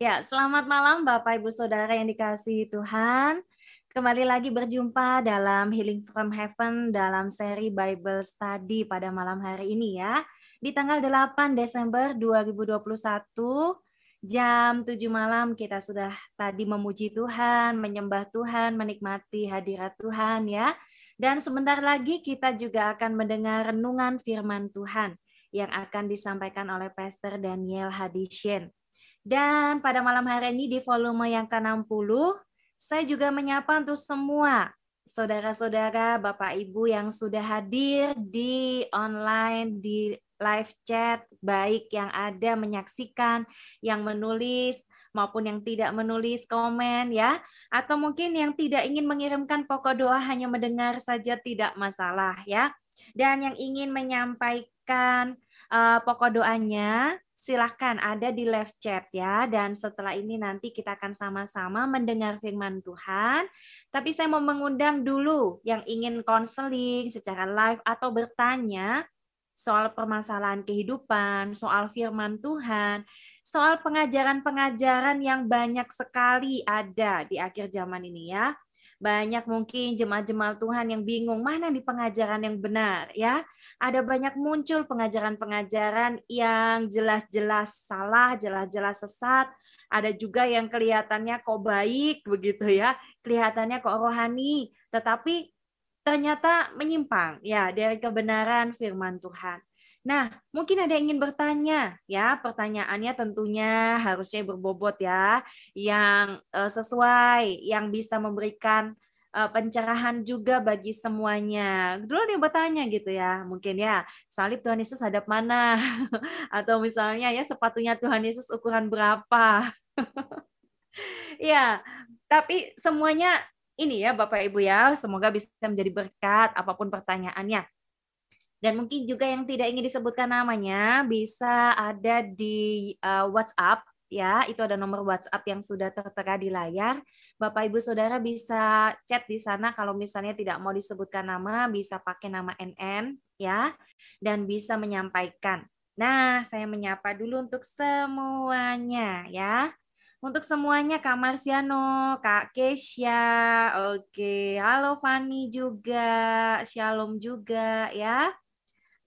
Ya, selamat malam Bapak Ibu Saudara yang dikasihi Tuhan. Kembali lagi berjumpa dalam Healing from Heaven dalam seri Bible Study pada malam hari ini ya. Di tanggal 8 Desember 2021 jam 7 malam kita sudah tadi memuji Tuhan, menyembah Tuhan, menikmati hadirat Tuhan ya. Dan sebentar lagi kita juga akan mendengar renungan firman Tuhan yang akan disampaikan oleh Pastor Daniel Hadisien. Dan pada malam hari ini di volume yang ke-60, saya juga menyapa untuk semua saudara-saudara, Bapak Ibu yang sudah hadir di online, di live chat, baik yang ada menyaksikan, yang menulis, maupun yang tidak menulis komen ya, atau mungkin yang tidak ingin mengirimkan pokok doa hanya mendengar saja tidak masalah ya. Dan yang ingin menyampaikan uh, pokok doanya silahkan ada di live chat ya. Dan setelah ini nanti kita akan sama-sama mendengar firman Tuhan. Tapi saya mau mengundang dulu yang ingin konseling secara live atau bertanya soal permasalahan kehidupan, soal firman Tuhan, soal pengajaran-pengajaran yang banyak sekali ada di akhir zaman ini ya banyak mungkin jemaat-jemaat Tuhan yang bingung mana di pengajaran yang benar ya. Ada banyak muncul pengajaran-pengajaran yang jelas-jelas salah, jelas-jelas sesat. Ada juga yang kelihatannya kok baik begitu ya, kelihatannya kok rohani, tetapi ternyata menyimpang ya dari kebenaran firman Tuhan. Nah, mungkin ada yang ingin bertanya, ya. Pertanyaannya tentunya harusnya berbobot ya, yang uh, sesuai, yang bisa memberikan uh, pencerahan juga bagi semuanya. Dulu dia bertanya gitu ya, mungkin ya, salib Tuhan Yesus hadap mana? Atau misalnya ya sepatunya Tuhan Yesus ukuran berapa? ya, tapi semuanya ini ya Bapak Ibu ya, semoga bisa menjadi berkat apa pun pertanyaannya. Dan mungkin juga yang tidak ingin disebutkan namanya bisa ada di uh, WhatsApp ya, itu ada nomor WhatsApp yang sudah tertera di layar. Bapak Ibu Saudara bisa chat di sana kalau misalnya tidak mau disebutkan nama, bisa pakai nama NN ya dan bisa menyampaikan. Nah, saya menyapa dulu untuk semuanya ya. Untuk semuanya Kak Marsiano, Kak Kesya, oke. Halo Fani juga, Shalom juga ya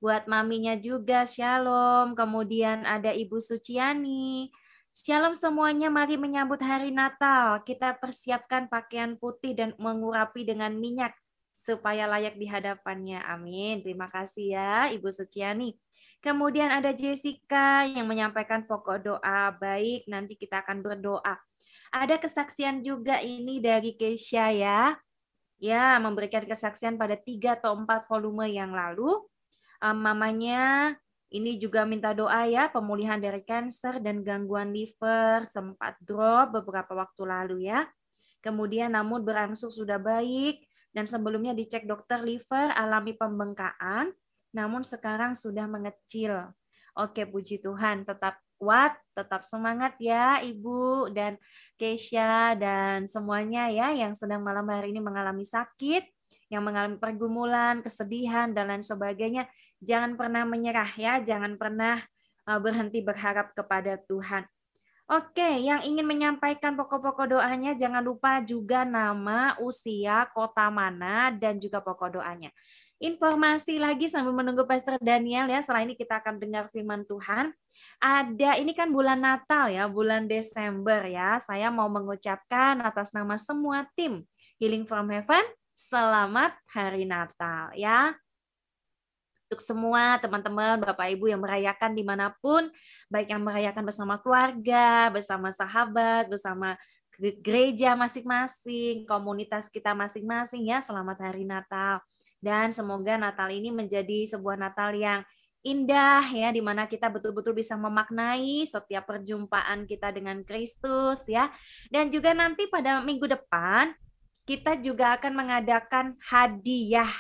buat maminya juga Shalom. Kemudian ada Ibu Suciani. Shalom semuanya, mari menyambut hari Natal. Kita persiapkan pakaian putih dan mengurapi dengan minyak supaya layak di hadapannya. Amin. Terima kasih ya Ibu Suciani. Kemudian ada Jessica yang menyampaikan pokok doa. Baik, nanti kita akan berdoa. Ada kesaksian juga ini dari Keisha ya. Ya, memberikan kesaksian pada tiga atau empat volume yang lalu um, mamanya ini juga minta doa ya pemulihan dari kanker dan gangguan liver sempat drop beberapa waktu lalu ya. Kemudian namun berangsur sudah baik dan sebelumnya dicek dokter liver alami pembengkakan namun sekarang sudah mengecil. Oke, puji Tuhan, tetap kuat, tetap semangat ya Ibu dan Keisha dan semuanya ya yang sedang malam hari ini mengalami sakit, yang mengalami pergumulan, kesedihan dan lain sebagainya Jangan pernah menyerah ya, jangan pernah uh, berhenti berharap kepada Tuhan. Oke, yang ingin menyampaikan pokok-pokok doanya jangan lupa juga nama, usia, kota mana dan juga pokok doanya. Informasi lagi sambil menunggu Pastor Daniel ya. Setelah ini kita akan dengar firman Tuhan. Ada ini kan bulan Natal ya, bulan Desember ya. Saya mau mengucapkan atas nama semua tim Healing from Heaven, selamat hari Natal ya untuk semua teman-teman, Bapak Ibu yang merayakan di mana pun, baik yang merayakan bersama keluarga, bersama sahabat, bersama gereja masing-masing, komunitas kita masing-masing ya, selamat hari Natal. Dan semoga Natal ini menjadi sebuah Natal yang indah ya di mana kita betul-betul bisa memaknai setiap perjumpaan kita dengan Kristus ya. Dan juga nanti pada minggu depan kita juga akan mengadakan hadiah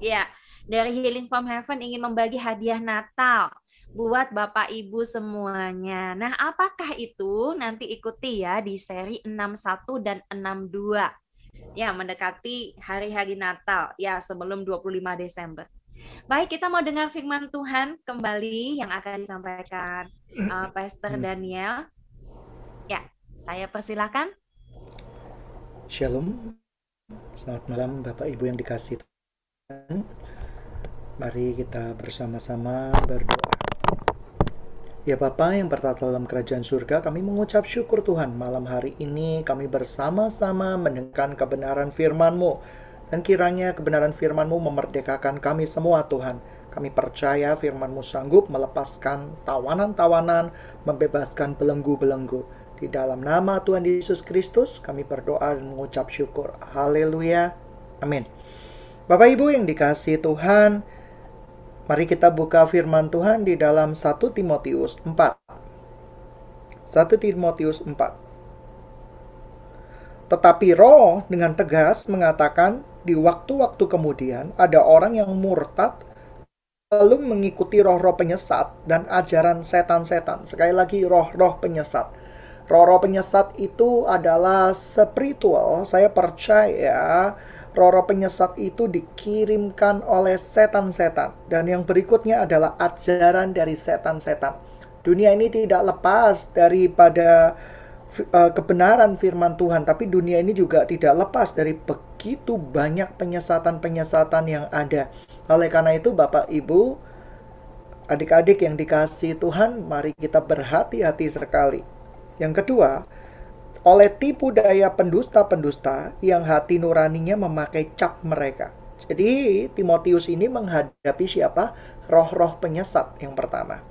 ya dari Healing from Heaven ingin membagi hadiah Natal buat Bapak Ibu semuanya. Nah, apakah itu? Nanti ikuti ya di seri 61 dan 62. Ya, mendekati hari-hari Natal ya sebelum 25 Desember. Baik, kita mau dengar firman Tuhan kembali yang akan disampaikan uh, Pastor Daniel. Ya, saya persilakan. Shalom. Selamat malam Bapak Ibu yang dikasih Tuhan. Mari kita bersama-sama berdoa. Ya Bapa yang bertata dalam kerajaan surga, kami mengucap syukur Tuhan malam hari ini kami bersama-sama mendengarkan kebenaran firman-Mu. Dan kiranya kebenaran firman-Mu memerdekakan kami semua Tuhan. Kami percaya firman-Mu sanggup melepaskan tawanan-tawanan, membebaskan belenggu-belenggu. Di dalam nama Tuhan Yesus Kristus kami berdoa dan mengucap syukur. Haleluya. Amin. Bapak Ibu yang dikasih Tuhan, Mari kita buka firman Tuhan di dalam 1 Timotius 4. 1 Timotius 4. Tetapi roh dengan tegas mengatakan di waktu-waktu kemudian ada orang yang murtad lalu mengikuti roh-roh penyesat dan ajaran setan-setan. Sekali lagi roh-roh penyesat. Roh-roh penyesat itu adalah spiritual. Saya percaya Roro penyesat itu dikirimkan oleh setan-setan. Dan yang berikutnya adalah ajaran dari setan-setan. Dunia ini tidak lepas daripada uh, kebenaran firman Tuhan, tapi dunia ini juga tidak lepas dari begitu banyak penyesatan-penyesatan yang ada. Oleh karena itu, Bapak Ibu, adik-adik yang dikasih Tuhan, mari kita berhati-hati sekali. Yang kedua, oleh tipu daya pendusta-pendusta yang hati nuraninya memakai cap mereka. Jadi Timotius ini menghadapi siapa? Roh-roh penyesat yang pertama.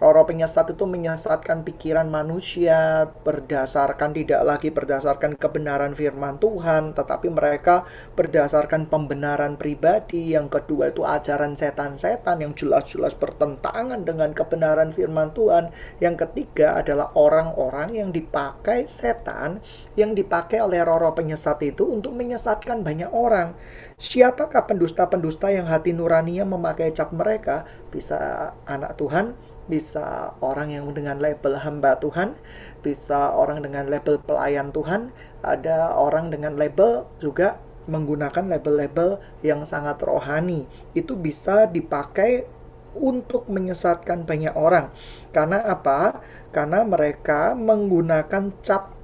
Roh-roh penyesat itu menyesatkan pikiran manusia berdasarkan tidak lagi berdasarkan kebenaran firman Tuhan, tetapi mereka berdasarkan pembenaran pribadi. Yang kedua itu ajaran setan-setan yang jelas-jelas bertentangan dengan kebenaran firman Tuhan. Yang ketiga adalah orang-orang yang dipakai setan, yang dipakai oleh roh-roh penyesat itu untuk menyesatkan banyak orang. Siapakah pendusta-pendusta yang hati nuraninya memakai cap mereka? Bisa anak Tuhan, bisa orang yang dengan label hamba Tuhan, bisa orang dengan label pelayan Tuhan, ada orang dengan label juga menggunakan label-label yang sangat rohani. Itu bisa dipakai untuk menyesatkan banyak orang. Karena apa? Karena mereka menggunakan cap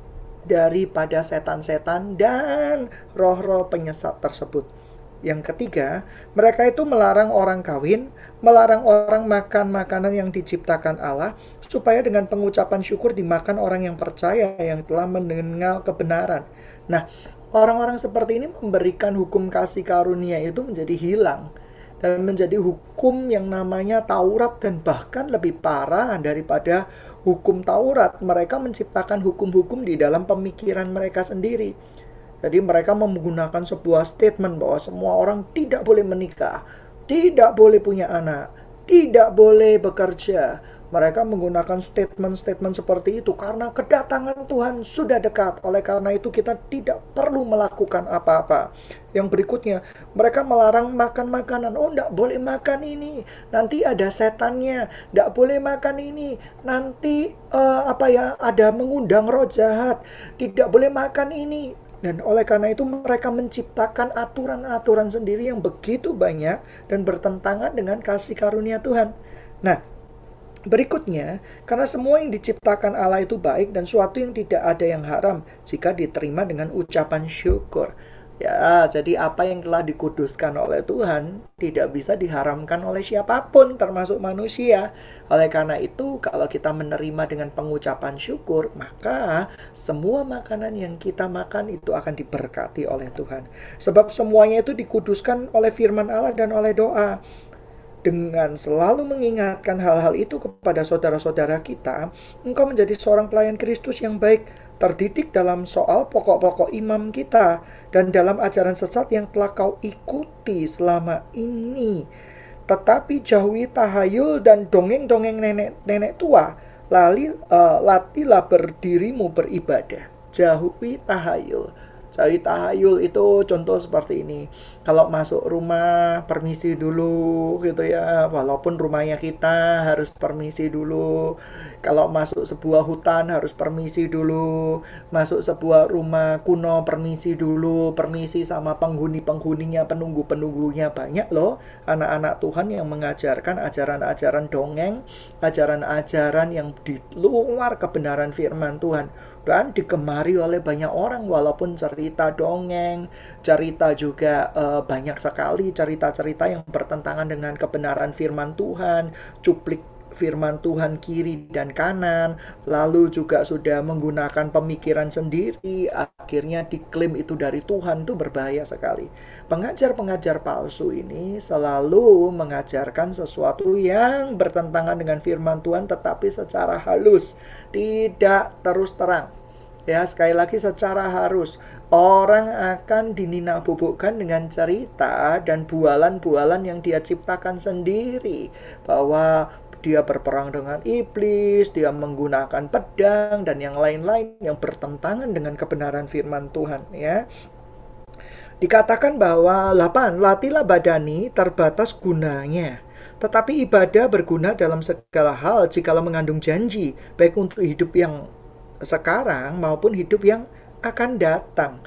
daripada setan-setan dan roh-roh penyesat tersebut. Yang ketiga, mereka itu melarang orang kawin, melarang orang makan makanan yang diciptakan Allah, supaya dengan pengucapan syukur dimakan orang yang percaya yang telah mendengar kebenaran. Nah, orang-orang seperti ini memberikan hukum kasih karunia itu menjadi hilang dan menjadi hukum yang namanya Taurat dan bahkan lebih parah daripada hukum Taurat. Mereka menciptakan hukum-hukum di dalam pemikiran mereka sendiri jadi mereka menggunakan sebuah statement bahwa semua orang tidak boleh menikah, tidak boleh punya anak, tidak boleh bekerja. Mereka menggunakan statement-statement seperti itu karena kedatangan Tuhan sudah dekat. Oleh karena itu kita tidak perlu melakukan apa-apa. Yang berikutnya, mereka melarang makan makanan. Oh, tidak boleh makan ini. Nanti ada setannya. Tidak boleh makan ini. Nanti uh, apa ya? Ada mengundang roh jahat. Tidak boleh makan ini dan oleh karena itu mereka menciptakan aturan-aturan sendiri yang begitu banyak dan bertentangan dengan kasih karunia Tuhan. Nah, berikutnya, karena semua yang diciptakan Allah itu baik dan suatu yang tidak ada yang haram jika diterima dengan ucapan syukur. Ya, jadi apa yang telah dikuduskan oleh Tuhan tidak bisa diharamkan oleh siapa pun, termasuk manusia. Oleh karena itu, kalau kita menerima dengan pengucapan syukur, maka semua makanan yang kita makan itu akan diberkati oleh Tuhan. Sebab semuanya itu dikuduskan oleh firman Allah dan oleh doa dengan selalu mengingatkan hal-hal itu kepada saudara-saudara kita, engkau menjadi seorang pelayan Kristus yang baik, terdidik dalam soal pokok-pokok imam kita dan dalam ajaran sesat yang telah kau ikuti selama ini. Tetapi jauhi tahayul dan dongeng-dongeng nenek-nenek tua. Lali, uh, latilah berdirimu beribadah. Jauhi tahayul. cari tahayul itu contoh seperti ini. Kalau masuk rumah permisi dulu gitu ya, walaupun rumahnya kita harus permisi dulu. Kalau masuk sebuah hutan harus permisi dulu. Masuk sebuah rumah kuno permisi dulu, permisi sama penghuni-penghuninya, penunggu-penunggunya banyak loh anak-anak Tuhan yang mengajarkan ajaran-ajaran dongeng, ajaran-ajaran yang di luar kebenaran firman Tuhan dan digemari oleh banyak orang walaupun cerita dongeng, cerita juga uh, banyak sekali cerita-cerita yang bertentangan dengan kebenaran firman Tuhan, cuplik firman Tuhan kiri dan kanan, lalu juga sudah menggunakan pemikiran sendiri, akhirnya diklaim itu dari Tuhan itu berbahaya sekali. Pengajar-pengajar palsu ini selalu mengajarkan sesuatu yang bertentangan dengan firman Tuhan tetapi secara halus, tidak terus terang. Ya, sekali lagi secara harus orang akan dinina bubukkan dengan cerita dan bualan-bualan yang dia ciptakan sendiri bahwa dia berperang dengan iblis, dia menggunakan pedang dan yang lain-lain yang bertentangan dengan kebenaran firman Tuhan ya. Dikatakan bahwa 8 latilah badani terbatas gunanya. Tetapi ibadah berguna dalam segala hal jikalau mengandung janji, baik untuk hidup yang sekarang maupun hidup yang akan datang.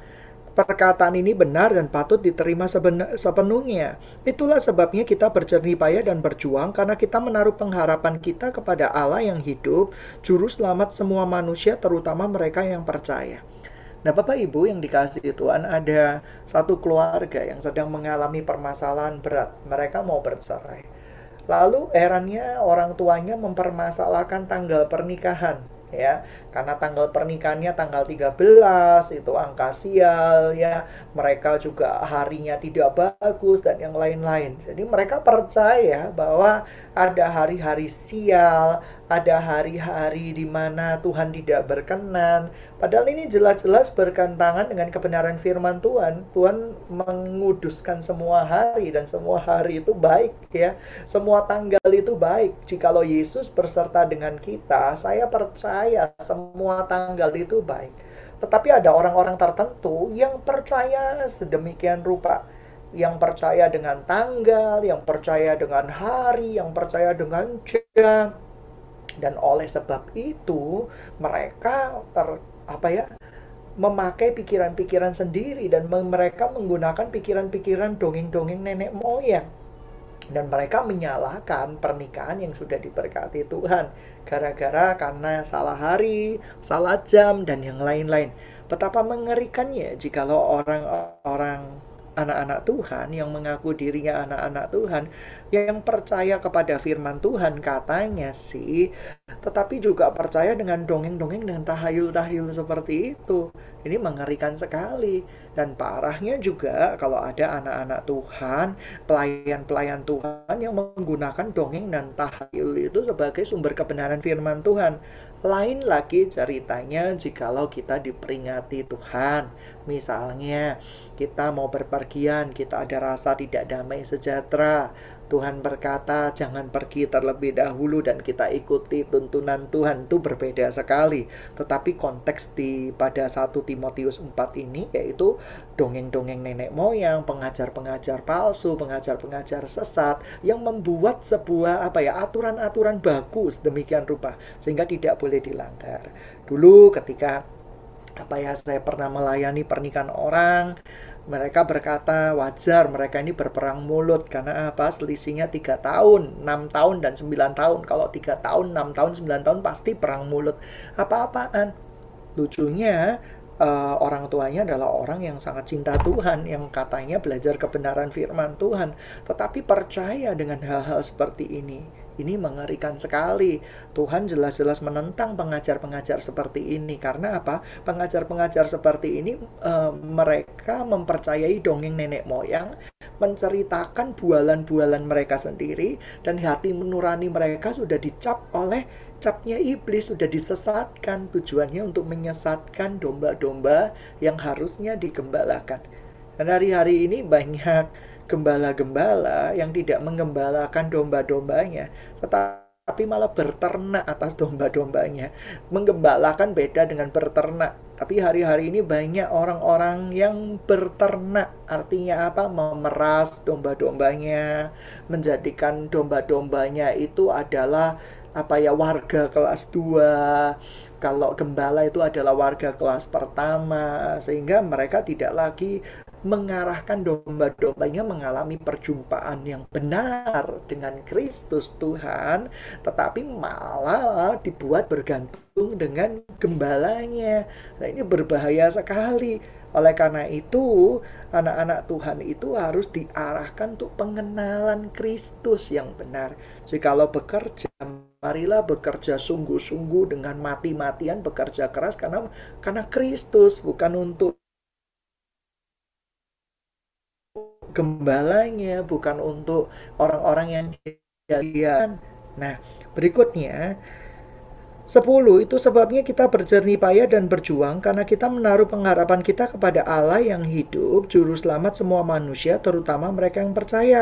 Perkataan ini benar dan patut diterima sepenuhnya. Itulah sebabnya kita berjernih payah dan berjuang karena kita menaruh pengharapan kita kepada Allah yang hidup, juru selamat semua manusia terutama mereka yang percaya. Nah, Bapak Ibu yang dikasih Tuhan, ada satu keluarga yang sedang mengalami permasalahan berat. Mereka mau bercerai. Lalu herannya orang tuanya mempermasalahkan tanggal pernikahan ya. Karena tanggal pernikahannya tanggal 13 itu angka sial ya. Mereka juga harinya tidak bagus dan yang lain-lain. Jadi mereka percaya bahwa ada hari-hari sial ada hari-hari di mana Tuhan tidak berkenan. Padahal ini jelas-jelas berkentangan dengan kebenaran firman Tuhan. Tuhan menguduskan semua hari dan semua hari itu baik ya. Semua tanggal itu baik. Jikalau Yesus berserta dengan kita, saya percaya semua tanggal itu baik. Tetapi ada orang-orang tertentu yang percaya sedemikian rupa yang percaya dengan tanggal, yang percaya dengan hari, yang percaya dengan jam, dan oleh sebab itu mereka ter apa ya memakai pikiran-pikiran sendiri dan mereka menggunakan pikiran-pikiran dongeng-dongeng nenek moyang dan mereka menyalahkan pernikahan yang sudah diberkati Tuhan gara-gara karena salah hari, salah jam dan yang lain-lain. Betapa mengerikannya jikalau orang-orang anak-anak Tuhan yang mengaku dirinya anak-anak Tuhan yang percaya kepada firman Tuhan katanya sih tetapi juga percaya dengan dongeng-dongeng dan tahayul-tahayul seperti itu. Ini mengerikan sekali. Dan parahnya juga kalau ada anak-anak Tuhan pelayan-pelayan Tuhan yang menggunakan dongeng dan tahayul itu sebagai sumber kebenaran firman Tuhan lain lagi ceritanya jikalau kita diperingati Tuhan. Misalnya, kita mau berpergian, kita ada rasa tidak damai sejahtera. Tuhan berkata, "Jangan pergi terlebih dahulu," dan kita ikuti tuntunan Tuhan. Itu berbeda sekali, tetapi konteks di pada 1 Timotius 4 ini yaitu dongeng-dongeng nenek moyang, pengajar-pengajar palsu, pengajar-pengajar sesat yang membuat sebuah apa ya aturan-aturan bagus demikian rupa sehingga tidak boleh dilanggar. Dulu ketika apa ya saya pernah melayani pernikahan orang mereka berkata wajar mereka ini berperang mulut karena apa selisihnya tiga tahun 6 tahun dan 9 tahun. Kalau tiga tahun 6 tahun 9 tahun pasti perang mulut. Apa-apaan? Lucunya uh, orang tuanya adalah orang yang sangat cinta Tuhan yang katanya belajar kebenaran firman Tuhan. Tetapi percaya dengan hal-hal seperti ini ini mengerikan sekali. Tuhan jelas-jelas menentang pengajar-pengajar seperti ini karena apa? Pengajar-pengajar seperti ini e, mereka mempercayai dongeng nenek moyang, menceritakan bualan-bualan mereka sendiri dan hati menurani mereka sudah dicap oleh capnya iblis sudah disesatkan tujuannya untuk menyesatkan domba-domba yang harusnya digembalakan. Dan hari-hari ini banyak gembala-gembala yang tidak menggembalakan domba-dombanya, tetapi malah berternak atas domba-dombanya. Menggembalakan beda dengan berternak. Tapi hari-hari ini banyak orang-orang yang berternak. Artinya apa? Memeras domba-dombanya, menjadikan domba-dombanya itu adalah apa ya warga kelas 2 kalau gembala itu adalah warga kelas pertama sehingga mereka tidak lagi mengarahkan domba-dombanya mengalami perjumpaan yang benar dengan Kristus Tuhan, tetapi malah dibuat bergantung dengan gembalanya. Nah, ini berbahaya sekali. Oleh karena itu, anak-anak Tuhan itu harus diarahkan untuk pengenalan Kristus yang benar. Jadi kalau bekerja, marilah bekerja sungguh-sungguh dengan mati-matian bekerja keras karena karena Kristus bukan untuk gembalanya, bukan untuk orang-orang yang dia. Nah, berikutnya 10 itu sebabnya kita berjernih payah dan berjuang karena kita menaruh pengharapan kita kepada Allah yang hidup, juru selamat semua manusia, terutama mereka yang percaya.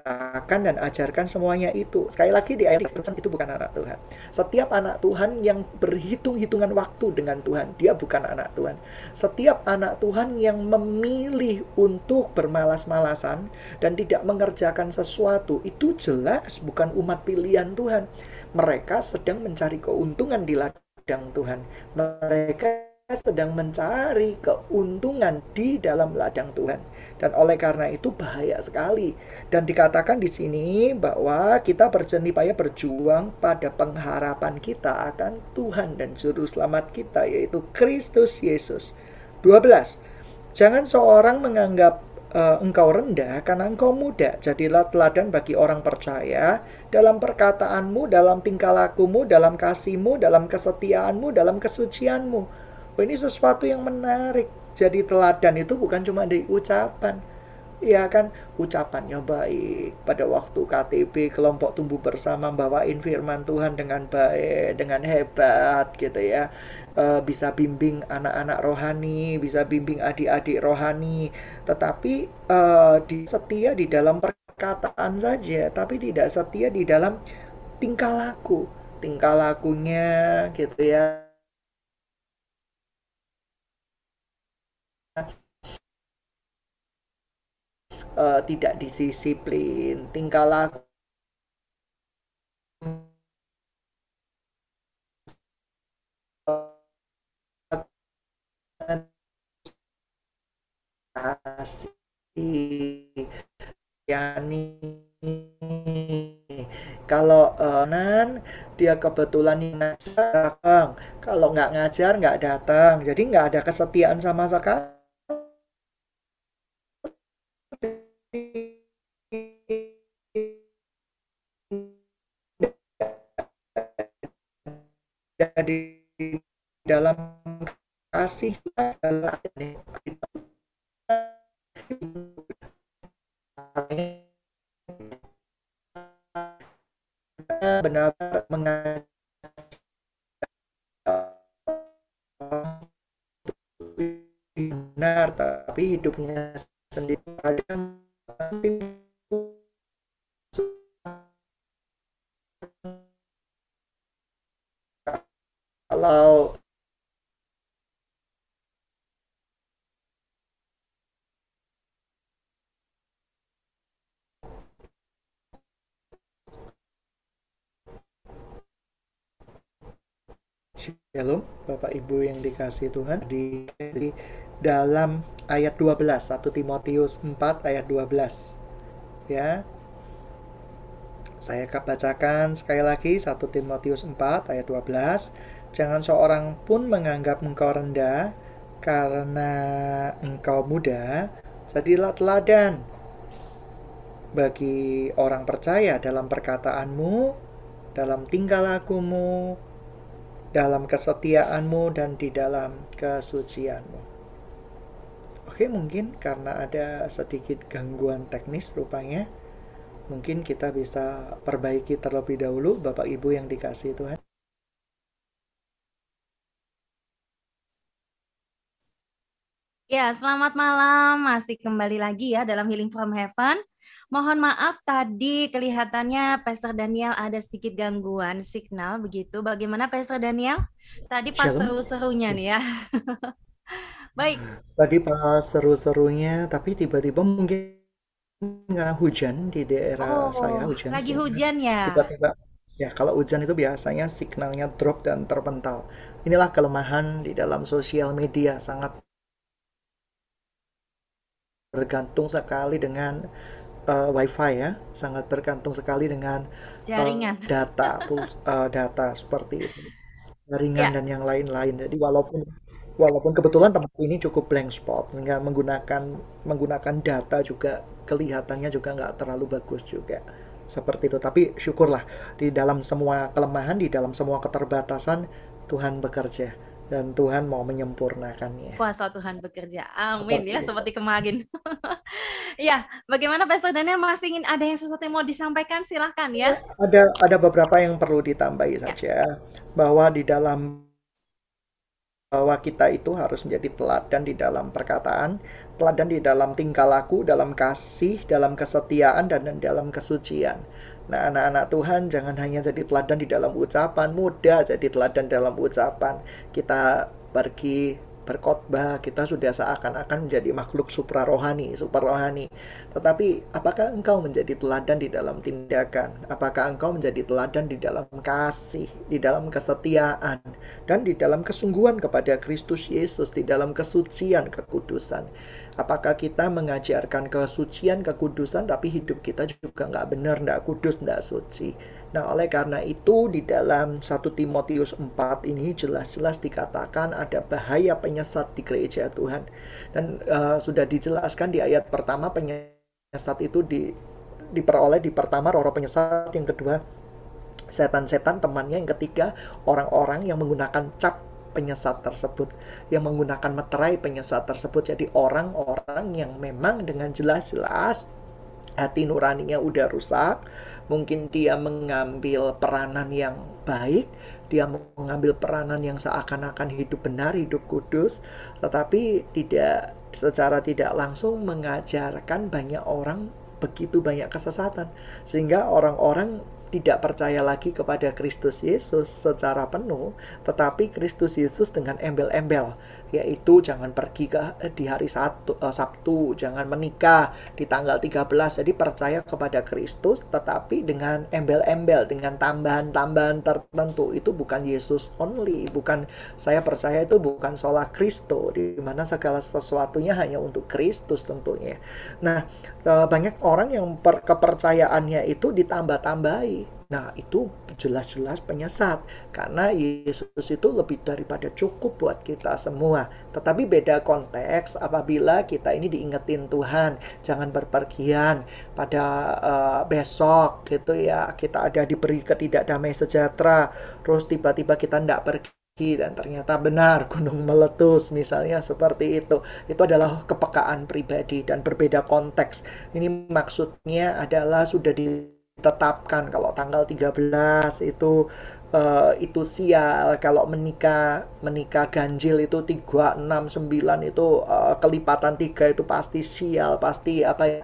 Katakan dan ajarkan semuanya itu. Sekali lagi di ayat itu bukan anak Tuhan. Setiap anak Tuhan yang berhitung-hitungan waktu dengan Tuhan, dia bukan anak Tuhan. Setiap anak Tuhan yang memilih untuk bermalas-malasan dan tidak mengerjakan sesuatu, itu jelas bukan umat pilihan Tuhan. Mereka sedang mencari keuntungan di ladang Tuhan. Mereka sedang mencari keuntungan di dalam ladang Tuhan. Dan oleh karena itu bahaya sekali. Dan dikatakan di sini bahwa kita berjernih payah berjuang pada pengharapan kita akan Tuhan dan juru selamat kita yaitu Kristus Yesus. 12. Jangan seorang menganggap uh, engkau rendah karena engkau muda. Jadilah teladan bagi orang percaya dalam perkataanmu, dalam tingkah lakumu, dalam kasihmu, dalam kesetiaanmu, dalam kesucianmu Oh, ini sesuatu yang menarik. Jadi teladan itu bukan cuma di ucapan. Ya kan, ucapannya baik. Pada waktu KTB kelompok tumbuh bersama bawain firman Tuhan dengan baik, dengan hebat gitu ya. E, bisa bimbing anak-anak rohani, bisa bimbing adik-adik rohani. Tetapi e, di setia di dalam perkataan saja, tapi tidak setia di dalam tingkah laku. Tingkah lakunya gitu ya uh, tidak disiplin, tingkah laku Yani. Kalau uh, nan dia kebetulan ngajar kalau nggak ngajar nggak datang. Jadi nggak ada kesetiaan sama sekali kasih adalah benar-benar mengajak benar tapi hidupnya sendiri kadang kalau Shalom, Bapak Ibu yang dikasih Tuhan. Di, di dalam ayat 12 1 Timotius 4 ayat 12 ya. Saya bacakan sekali lagi 1 Timotius 4 ayat 12 Jangan seorang pun menganggap engkau rendah karena engkau muda. Jadilah teladan bagi orang percaya dalam perkataanmu, dalam tingkah lakumu, dalam kesetiaanmu, dan di dalam kesucianmu. Oke, mungkin karena ada sedikit gangguan teknis rupanya, mungkin kita bisa perbaiki terlebih dahulu, Bapak Ibu yang dikasih Tuhan. Ya, selamat malam. Masih kembali lagi ya dalam Healing from Heaven. Mohon maaf tadi kelihatannya Pastor Daniel ada sedikit gangguan signal begitu. Bagaimana Pastor Daniel? Tadi pas seru-serunya nih ya. Baik. Tadi pas seru-serunya, tapi tiba-tiba mungkin karena hujan di daerah Oh, saya hujan lagi hujan ya. tiba-tiba ya kalau hujan itu biasanya signalnya drop dan terpental. Inilah kelemahan di dalam sosial media sangat bergantung sekali dengan uh, WiFi ya, sangat bergantung sekali dengan uh, Jaringan. data uh, data seperti itu, jaringan Ya, dan yang lain-lain. Jadi walaupun walaupun kebetulan tempat ini cukup blank spot, sehingga menggunakan menggunakan data juga kelihatannya juga nggak terlalu bagus juga seperti itu. Tapi syukurlah di dalam semua kelemahan, di dalam semua keterbatasan Tuhan bekerja dan Tuhan mau menyempurnakannya. kuasa Tuhan bekerja. Amin Seperti ya, itu. seperti kemarin. Ya, bagaimana Pastor Daniel masih ingin ada yang sesuatu yang mau disampaikan? Silahkan ya. Ada ada beberapa yang perlu ditambahi Ya, saja bahwa di dalam bahwa kita itu harus menjadi teladan di dalam perkataan, teladan di dalam tingkah laku, dalam kasih, dalam kesetiaan, dan dalam kesucian. Nah, anak-anak Tuhan jangan hanya jadi teladan di dalam ucapan, mudah jadi teladan dalam ucapan. Kita pergi berkhotbah, kita sudah seakan-akan menjadi makhluk suprarohani, super rohani. Tetapi apakah engkau menjadi teladan di dalam tindakan? Apakah engkau menjadi teladan di dalam kasih, di dalam kesetiaan, dan di dalam kesungguhan kepada Kristus Yesus, di dalam kesucian, kekudusan? Apakah kita mengajarkan kesucian, kekudusan, tapi hidup kita juga nggak benar, nggak kudus, nggak suci? Nah, oleh karena itu di dalam 1 Timotius 4 ini jelas-jelas dikatakan ada bahaya penyesat di gereja Tuhan. Dan uh, sudah dijelaskan di ayat pertama penyesat itu di, diperoleh di pertama roh-roh penyesat, yang kedua setan-setan temannya, yang ketiga orang-orang yang menggunakan cap penyesat tersebut yang menggunakan meterai penyesat tersebut jadi orang-orang yang memang dengan jelas-jelas hati nuraninya udah rusak mungkin dia mengambil peranan yang baik dia mengambil peranan yang seakan-akan hidup benar hidup kudus tetapi tidak secara tidak langsung mengajarkan banyak orang begitu banyak kesesatan. Sehingga orang-orang tidak percaya lagi kepada Kristus Yesus secara penuh, tetapi Kristus Yesus dengan embel-embel, yaitu jangan pergi ke di hari Sabtu, uh, Sabtu, jangan menikah di tanggal 13. Jadi percaya kepada Kristus tetapi dengan embel-embel, dengan tambahan-tambahan tertentu. Itu bukan Yesus only, bukan saya percaya itu bukan sola Kristo di mana segala sesuatunya hanya untuk Kristus tentunya. Nah, banyak orang yang kepercayaannya itu ditambah-tambahi Nah, itu jelas-jelas penyesat karena Yesus itu lebih daripada cukup buat kita semua. Tetapi beda konteks apabila kita ini diingetin Tuhan, jangan berpergian pada uh, besok gitu ya. Kita ada diberi ketidakdamai sejahtera, terus tiba-tiba kita tidak pergi dan ternyata benar gunung meletus misalnya seperti itu itu adalah kepekaan pribadi dan berbeda konteks ini maksudnya adalah sudah di ditetapkan. Kalau tanggal 13 itu uh, itu sial. Kalau menikah menikah ganjil itu 369 itu uh, kelipatan tiga itu pasti sial pasti apa ya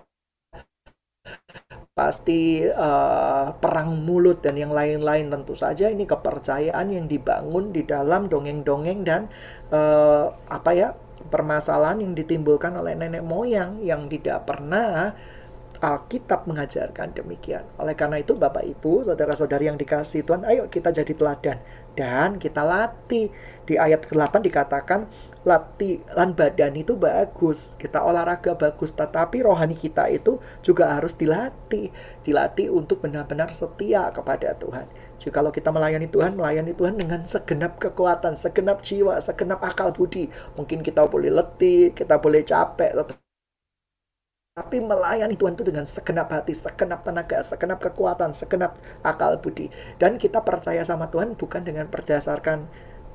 pasti uh, perang mulut dan yang lain-lain. Tentu saja ini kepercayaan yang dibangun di dalam dongeng-dongeng dan uh, apa ya permasalahan yang ditimbulkan oleh nenek moyang yang tidak pernah Alkitab mengajarkan demikian. Oleh karena itu Bapak Ibu, saudara-saudari yang dikasih Tuhan, ayo kita jadi teladan dan kita latih. Di ayat ke-8 dikatakan latihan badan itu bagus, kita olahraga bagus, tetapi rohani kita itu juga harus dilatih, dilatih untuk benar-benar setia kepada Tuhan. Jadi kalau kita melayani Tuhan, melayani Tuhan dengan segenap kekuatan, segenap jiwa, segenap akal budi. Mungkin kita boleh letih, kita boleh capek, tapi melayani Tuhan itu dengan segenap hati, segenap tenaga, segenap kekuatan, segenap akal budi. Dan kita percaya sama Tuhan bukan dengan berdasarkan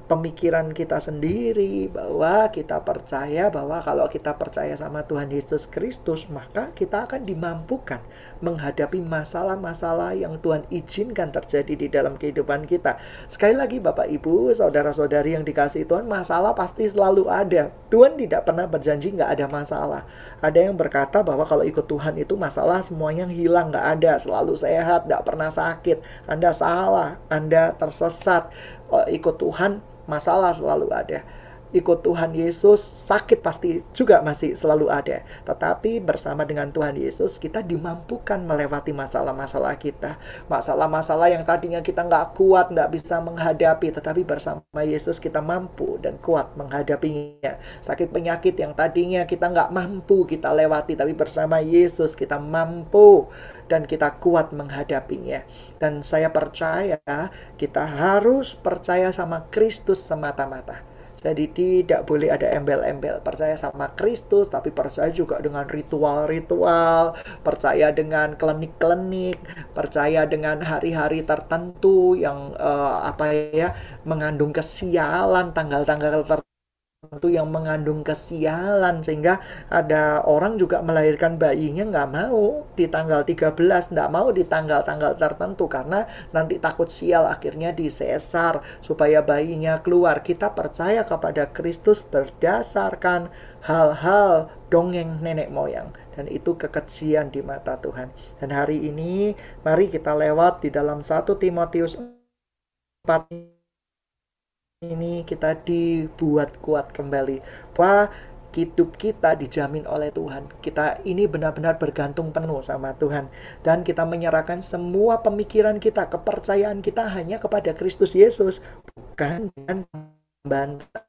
pemikiran kita sendiri bahwa kita percaya bahwa kalau kita percaya sama Tuhan Yesus Kristus maka kita akan dimampukan menghadapi masalah-masalah yang Tuhan izinkan terjadi di dalam kehidupan kita. Sekali lagi Bapak Ibu, saudara-saudari yang dikasih Tuhan, masalah pasti selalu ada. Tuhan tidak pernah berjanji nggak ada masalah. Ada yang berkata bahwa kalau ikut Tuhan itu masalah semuanya hilang, nggak ada, selalu sehat, nggak pernah sakit. Anda salah, Anda tersesat. Oh, ikut Tuhan masalah selalu ada. Ikut Tuhan Yesus, sakit pasti juga masih selalu ada. Tetapi bersama dengan Tuhan Yesus, kita dimampukan melewati masalah-masalah kita. Masalah-masalah yang tadinya kita nggak kuat, nggak bisa menghadapi. Tetapi bersama Yesus kita mampu dan kuat menghadapinya. Sakit penyakit yang tadinya kita nggak mampu kita lewati. Tapi bersama Yesus kita mampu dan kita kuat menghadapinya. Dan saya percaya kita harus percaya sama Kristus semata-mata. Jadi tidak boleh ada embel-embel. Percaya sama Kristus, tapi percaya juga dengan ritual-ritual, percaya dengan klinik-klinik, percaya dengan hari-hari tertentu yang uh, apa ya mengandung kesialan, tanggal-tanggal tertentu itu yang mengandung kesialan sehingga ada orang juga melahirkan bayinya nggak mau di tanggal 13 nggak mau di tanggal-tanggal tertentu karena nanti takut sial akhirnya disesar supaya bayinya keluar. Kita percaya kepada Kristus berdasarkan hal-hal dongeng nenek moyang dan itu kekejian di mata Tuhan. Dan hari ini mari kita lewat di dalam 1 Timotius 4 ini kita dibuat kuat kembali bahwa hidup kita dijamin oleh Tuhan. Kita ini benar-benar bergantung penuh sama Tuhan dan kita menyerahkan semua pemikiran kita, kepercayaan kita hanya kepada Kristus Yesus, bukan dengan membantah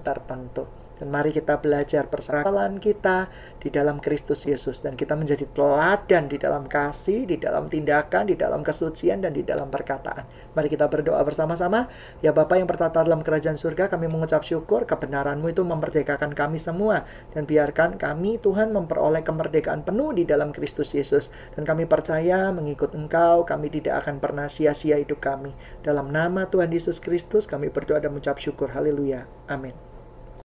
tertentu. Dan mari kita belajar perserahan kita di dalam Kristus Yesus dan kita menjadi teladan di dalam kasih, di dalam tindakan, di dalam kesucian dan di dalam perkataan. Mari kita berdoa bersama-sama. Ya Bapa yang bertata dalam kerajaan surga, kami mengucap syukur kebenaran-Mu itu memerdekakan kami semua dan biarkan kami Tuhan memperoleh kemerdekaan penuh di dalam Kristus Yesus dan kami percaya mengikut Engkau, kami tidak akan pernah sia-sia hidup kami. Dalam nama Tuhan Yesus Kristus kami berdoa dan mengucap syukur. Haleluya. Amin.